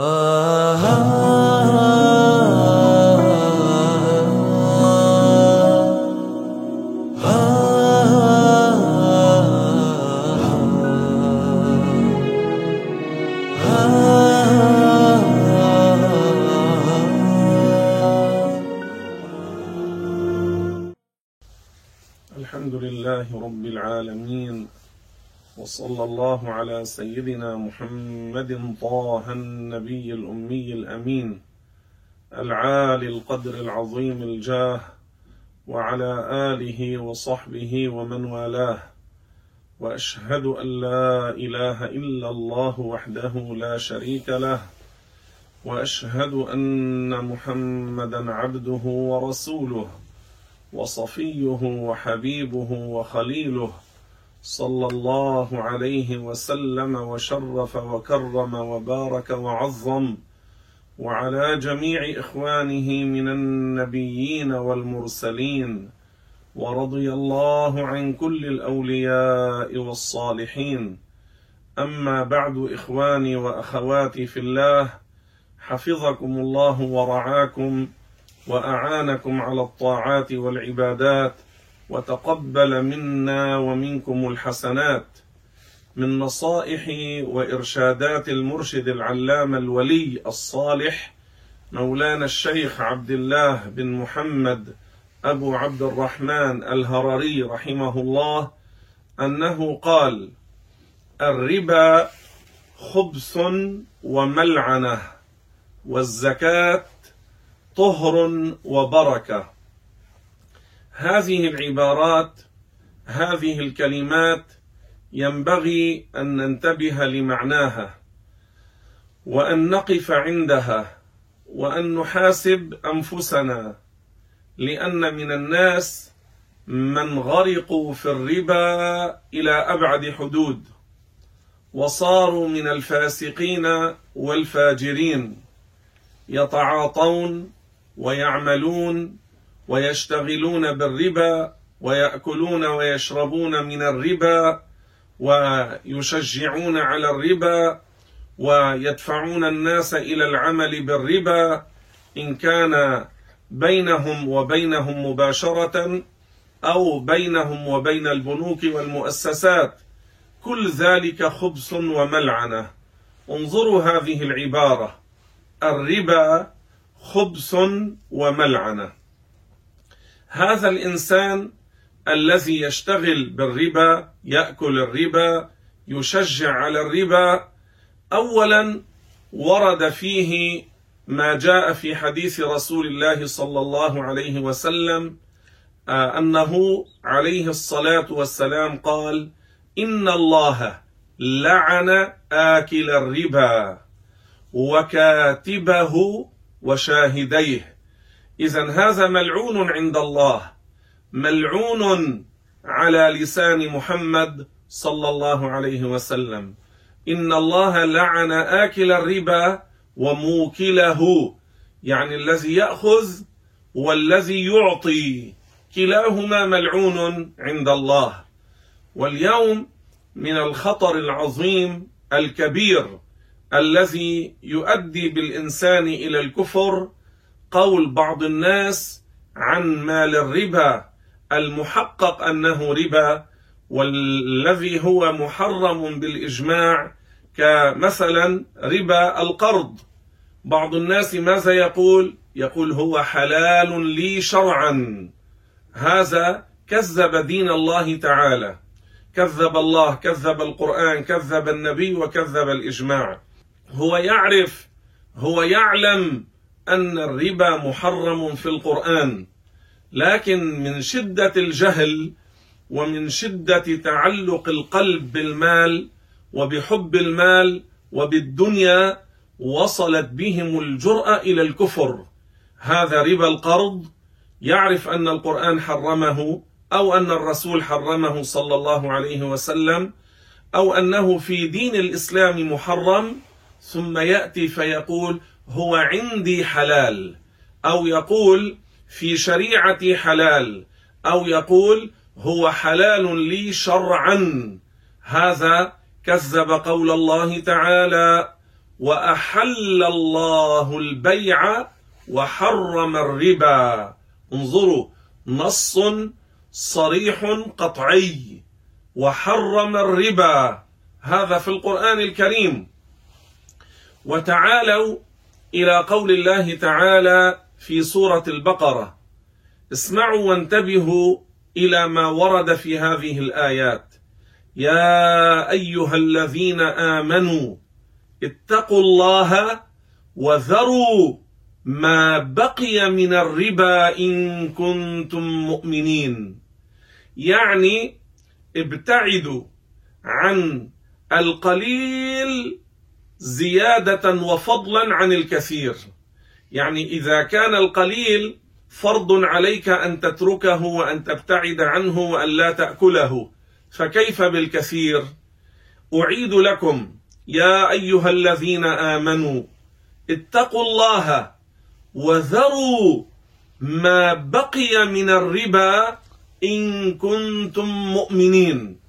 Uh-huh. على سيدنا محمد طه النبي الأمي الأمين العالي القدر العظيم الجاه وعلى آله وصحبه ومن والاه وأشهد أن لا إله إلا الله وحده لا شريك له وأشهد أن محمدا عبده ورسوله وصفيه وحبيبه وخليله صلى الله عليه وسلم وشرف وكرم وبارك وعظم وعلى جميع إخوانه من النبيين والمرسلين ورضي الله عن كل الأولياء والصالحين. أما بعد إخواني وأخواتي في الله حفظكم الله ورعاكم وأعانكم على الطاعات والعبادات. وتقبل منا ومنكم الحسنات من نصائح وإرشادات المرشد العلامة الولي الصالح مولانا الشيخ عبد الله بن محمد أبو عبد الرحمن الهرري رحمه الله أنه قال الربا خبث وملعنة والزكاة طهر وبركة. هذه العبارات هذه الكلمات ينبغي أن ننتبه لمعناها وأن نقف عندها وأن نحاسب أنفسنا لأن من الناس من غرقوا في الربا إلى أبعد حدود وصاروا من الفاسقين والفاجرين يتعاطون ويعملون ويشتغلون بالربا ويأكلون ويشربون من الربا ويشجعون على الربا ويدفعون الناس إلى العمل بالربا إن كان بينهم وبينهم مباشرة أو بينهم وبين البنوك والمؤسسات. كل ذلك خبث وملعنة. انظروا هذه العبارة. الربا خبث وملعنة. هذا الإنسان الذي يشتغل بالربا يأكل الربا يشجع على الربا اولا ورد فيه ما جاء في حديث رسول الله صلى الله عليه وسلم أنه عليه الصلاة والسلام قال إن الله لعن آكل الربا وكاتبه وشاهديه. اذا هذا ملعون عند الله ملعون على لسان محمد صلى الله عليه وسلم. إن الله لعن آكل الربا وموكله يعني الذي يأخذ والذي يعطي. كلاهما ملعون عند الله. واليوم من الخطر العظيم الكبير الذي يؤدي بالإنسان إلى الكفر قول بعض الناس عن مال الربا. المحقق أنه ربا والذي هو محرم بالإجماع كمثلا ربا القرض. بعض الناس ماذا يقول؟ يقول هو حلال لي شرعا. هذا كذب دين الله تعالى. كذب الله كذب القرآن كذب النبي وكذب الإجماع. هو يعرف هو يعلم أن الربا محرم في القرآن لكن من شدة الجهل ومن شدة تعلق القلب بالمال وبحب المال وبالدنيا وصلت بهم الجرأة إلى الكفر. هذا ربا القرض. يعرف أن القرآن حرمه أو أن الرسول حرمه صلى الله عليه وسلم أو أنه في دين الإسلام محرم ثم يأتي فيقول هو عندي حلال. أو يقول في شريعتي حلال. أو يقول هو حلال لي شرعا. هذا كذب قول الله تعالى وأحل الله البيع وحرم الربا. انظروا نص صريح قطعي. وحرم الربا. هذا في القرآن الكريم. وتعالوا إلى قول الله تعالى في سورة البقرة. اسمعوا وانتبهوا إلى ما ورد في هذه الآيات. يا أيها الذين آمنوا اتقوا الله وذروا ما بقي من الربا إن كنتم مؤمنين. يعني ابتعدوا عن القليل زيادة وفضلا عن الكثير. يعني إذا كان القليل فرض عليك أن تتركه وأن تبتعد عنه وأن لا تأكله. فكيف بالكثير؟ أعيد لكم يا أيها الذين آمنوا اتقوا الله وذروا ما بقي من الربا إن كنتم مؤمنين.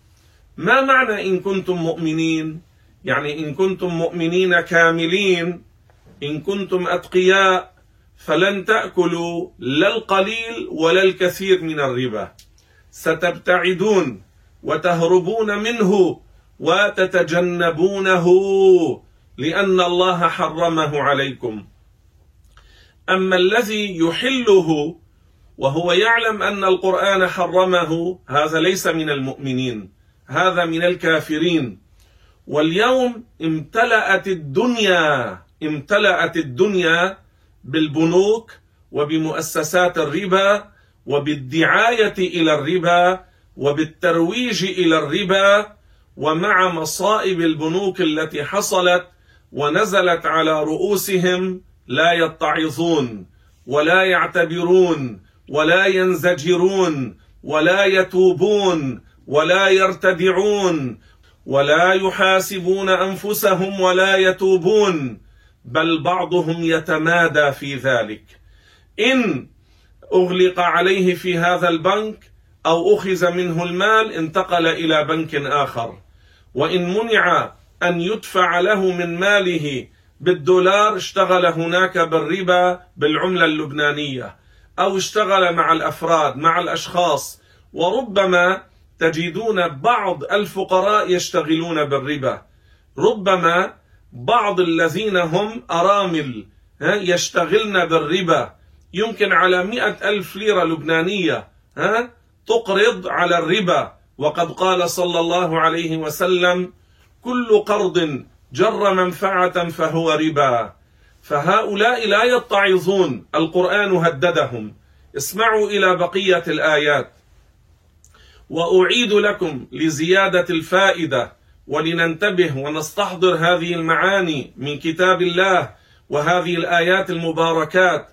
ما معنى إن كنتم مؤمنين؟ يعني إن كنتم مؤمنين كاملين إن كنتم أتقياء فلن تأكلوا لا القليل ولا الكثير من الربا. ستبتعدون وتهربون منه وتتجنبونه لأن الله حرمه عليكم. أما الذي يحله وهو يعلم أن القرآن حرمه هذا ليس من المؤمنين هذا من الكافرين. واليوم امتلأت الدنيا امتلأت الدنيا بالبنوك وبمؤسسات الربا وبالدعاية إلى الربا وبالترويج إلى الربا ومع مصائب البنوك التي حصلت ونزلت على رؤوسهم لا يتعظون ولا يعتبرون ولا ينزجرون ولا يتوبون ولا يرتدعون ولا يحاسبون أنفسهم ولا يتوبون بل بعضهم يتمادى في ذلك. إن أغلق عليه في هذا البنك أو أخذ منه المال انتقل إلى بنك آخر. وإن منع أن يدفع له من ماله بالدولار اشتغل هناك بالربا بالعملة اللبنانية أو اشتغل مع الأفراد مع الأشخاص. وربما تجدون بعض الفقراء يشتغلون بالربا. ربما بعض الذين هم أرامل يشتغلن بالربا. يمكن على مئة ألف ليرة لبنانية تقرض على الربا. وقد قال صلى الله عليه وسلم كل قرض جر منفعة فهو ربا. فهؤلاء لا يتعظون القرآن هددهم. اسمعوا إلى بقية الآيات. وأعيد لكم لزيادة الفائدة ولننتبه ونستحضر هذه المعاني من كتاب الله وهذه الآيات المباركات.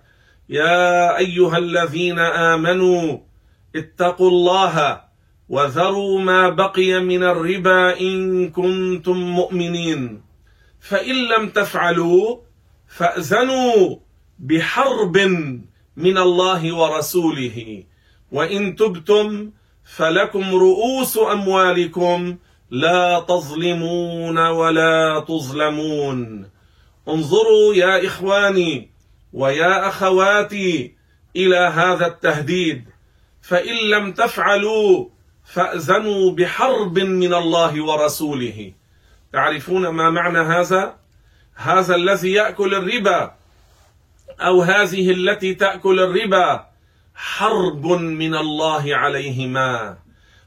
يا أيها الذين آمنوا اتقوا الله وذروا ما بقي من الربا إن كنتم مؤمنين. فإن لم تفعلوا فأذنوا بحرب من الله ورسوله. وإن تبتم فلكم رؤوس أموالكم لا تظلمون ولا تظلمون. انظروا يا إخواني ويا أخواتي إلى هذا التهديد فإن لم تفعلوا فأذنوا بحرب من الله ورسوله. تعرفون ما معنى هذا؟ هذا الذي يأكل الربا أو هذه التي تأكل الربا حرب من الله عليهما.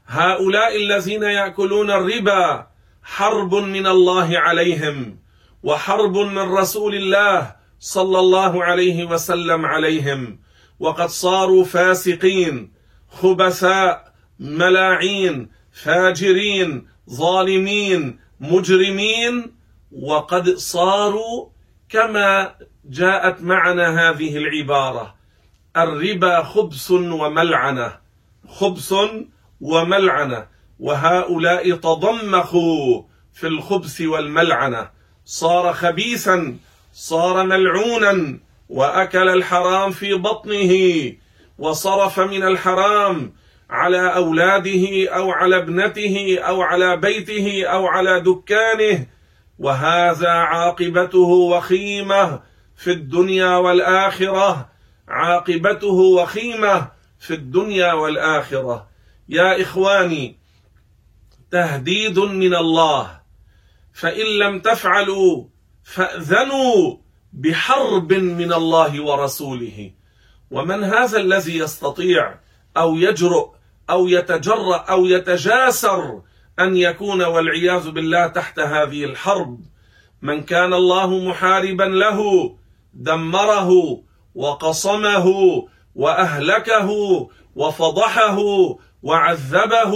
هؤلاء الذين يأكلون الربا حرب من الله عليهم وحرب من رسول الله صلى الله عليه وسلم عليهم. وقد صاروا فاسقين خبثاء ملاعين فاجرين ظالمين مجرمين. وقد صاروا كما جاءت معنا هذه العبارة. الربا خبث وملعنة خبث وملعنة وهؤلاء تضمخوا في الخبث والملعنة. صار خبيثا صار ملعونا وأكل الحرام في بطنه وصرف من الحرام على أولاده أو على ابنته أو على بيته أو على دكانه. وهذا عاقبته وخيمة في الدنيا والآخرة. عاقبته وخيمة في الدنيا والآخرة. يا إخواني تهديد من الله. فإن لم تفعلوا فأذنوا بحرب من الله ورسوله. ومن هذا الذي يستطيع أو يجرؤ أو يتجرأ أو يتجاسر أن يكون والعياذ بالله تحت هذه الحرب؟ من كان الله محاربا له دمره وقصمه وأهلكه وفضحه وعذبه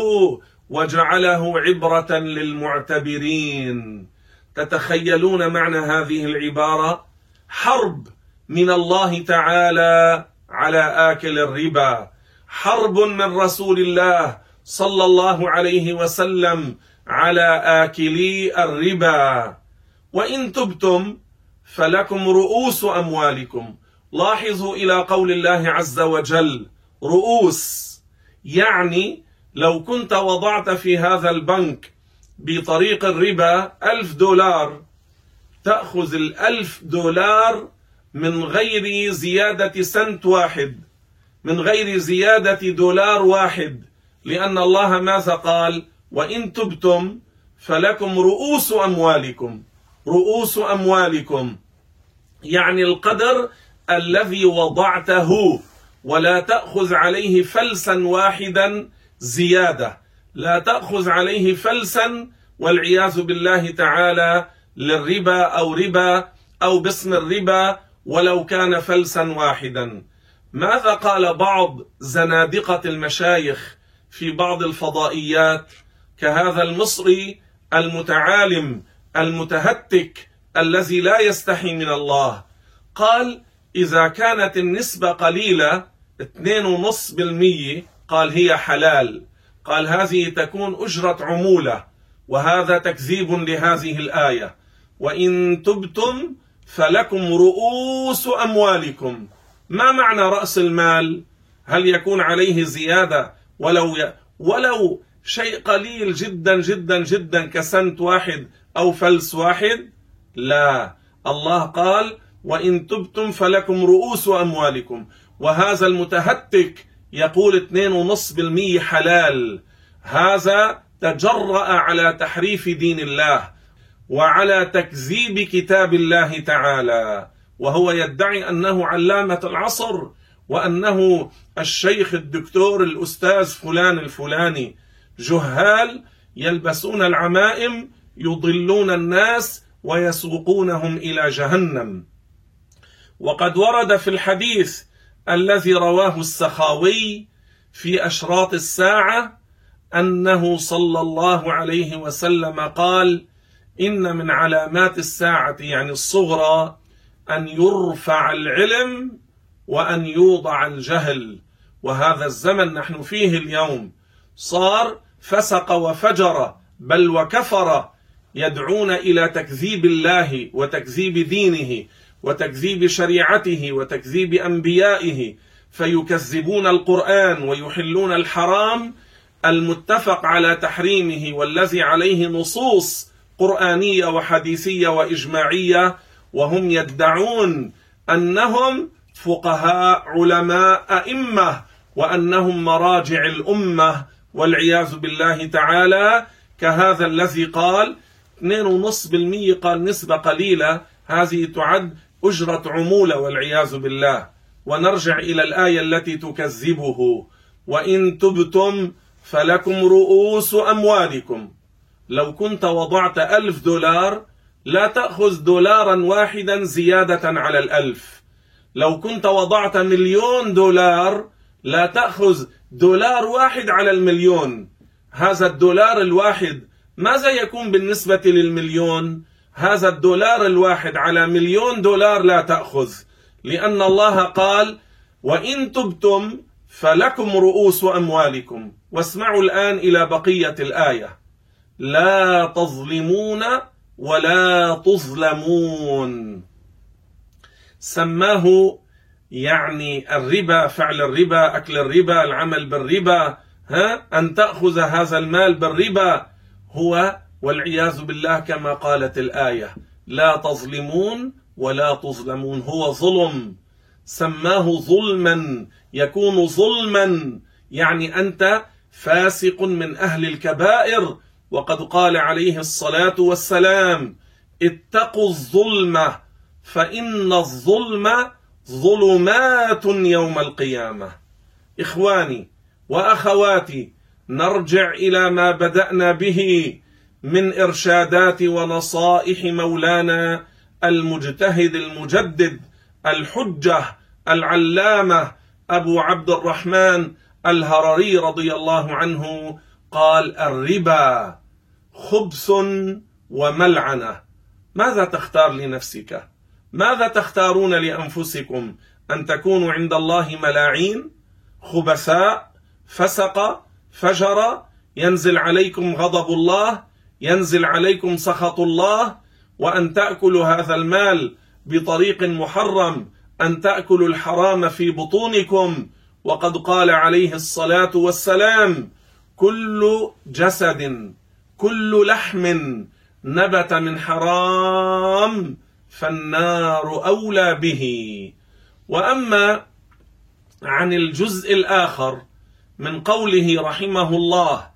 وجعله عبرة للمعتبرين. تتخيلون معنى هذه العبارة؟ حرب من الله تعالى على آكل الربا. حرب من رسول الله صلى الله عليه وسلم على اكلي الربا. وإن تبتم فلكم رؤوس أموالكم. لاحظوا إلى قول الله عز وجل رؤوس. يعني لو كنت وضعت في هذا البنك بطريق الربا ألف دولار تأخذ الألف دولار من غير زيادة سنت واحد من غير زيادة دولار واحد لأن الله ماذا قال؟ وإن تبتم فلكم رؤوس أموالكم رؤوس أموالكم. يعني القدر الذي وضعته ولا تأخذ عليه فلسا واحدا زيادة. لا تأخذ عليه فلسا والعياذ بالله تعالى للربا أو ربا أو باسم الربا ولو كان فلسا واحدا. ماذا قال بعض زنادقة المشايخ في بعض الفضائيات؟ كهذا المصري المتعالم المتهتك الذي لا يستحي من الله. قال إذا كانت النسبة قليلة 2.5% قال هي حلال. قال هذه تكون أجرة عمولة وهذا تكذيب لهذه الآية. وإن تبتم فلكم رؤوس أموالكم. ما معنى رأس المال؟ هل يكون عليه زيادة؟ ولو ي... ولو شيء قليل جدا جدا جدا كسنت واحد أو فلس واحد لا. الله قال وإن تبتم فلكم رؤوس أموالكم. وهذا المتهتك يقول 2.5% حلال. هذا تجرأ على تحريف دين الله وعلى تكذيب كتاب الله تعالى. وهو يدعي أنه علامة العصر وأنه الشيخ الدكتور الأستاذ فلان الفلاني. جهال يلبسون العمائم يضلون الناس ويسوقونهم إلى جهنم. وقد ورد في الحديث الذي رواه السخاوي في أشراط الساعة أنه صلى الله عليه وسلم قال إن من علامات الساعة يعني الصغرى أن يرفع العلم وأن يوضع الجهل. وهذا الزمن نحن فيه اليوم. صار فسق وفجر بل وكفر يدعون إلى تكذيب الله وتكذيب دينه. وتكذيب شريعته وتكذيب أنبيائه فيكذبون القرآن ويحلون الحرام المتفق على تحريمه والذي عليه نصوص قرآنية وحديثية وإجماعية وهم يدعون أنهم فقهاء علماء أئمة وأنهم مراجع الأمة والعياذ بالله تعالى كهذا الذي قال 2.5% قال نسبة قليلة هذه تعد أجرة عمولة والعياذ بالله. ونرجع إلى الآية التي تكذبه. وإن تبتم فلكم رؤوس أموالكم. لو كنت وضعت ألف دولار لا تأخذ دولارا واحدا زيادة على الألف. لو كنت وضعت مليون دولار لا تأخذ دولار واحد على المليون. هذا الدولار الواحد ماذا يكون بالنسبة للمليون؟ هذا الدولار الواحد على مليون دولار لا تأخذ. لأن الله قال وإن تبتم فلكم رؤوس أموالكم. واسمعوا الآن إلى بقية الآية. لا تظلمون ولا تظلمون. سماه يعني الربا فعل الربا أكل الربا العمل بالربا ها؟ أن تأخذ هذا المال بالربا. هو والعياذ بالله كما قالت الآية لا تظلمون ولا تظلمون. هو ظلم سماه ظلما يكون ظلما. يعني أنت فاسق من أهل الكبائر. وقد قال عليه الصلاة والسلام اتقوا الظلم فإن الظلم ظلمات يوم القيامة. إخواني وأخواتي نرجع إلى ما بدأنا به. من إرشادات ونصائح مولانا المجتهد المجدد الحجة العلامة أبو عبد الرحمن الهرري رضي الله عنه قال الربا خبث وملعنة. ماذا تختار لنفسك؟ ماذا تختارون لأنفسكم؟ أن تكونوا عند الله ملاعين؟ خبثاء فسق فجر ينزل عليكم غضب الله ينزل عليكم سخط الله وأن تأكلوا هذا المال بطريق محرم أن تأكلوا الحرام في بطونكم. وقد قال عليه الصلاة والسلام كل جسد كل لحم نبت من حرام فالنار أولى به. وأما عن الجزء الآخر من قوله رحمه الله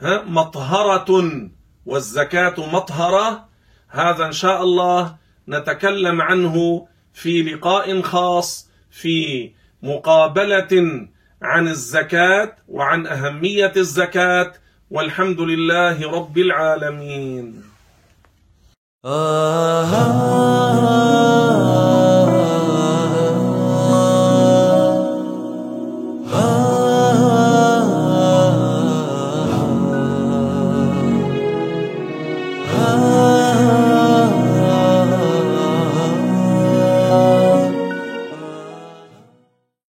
والزكاه مطهرة والزكاة مطهرة. هذا إن شاء الله نتكلم عنه في لقاء خاص في مقابلة عن الزكاة وعن أهمية الزكاة. والحمد لله رب العالمين. آه.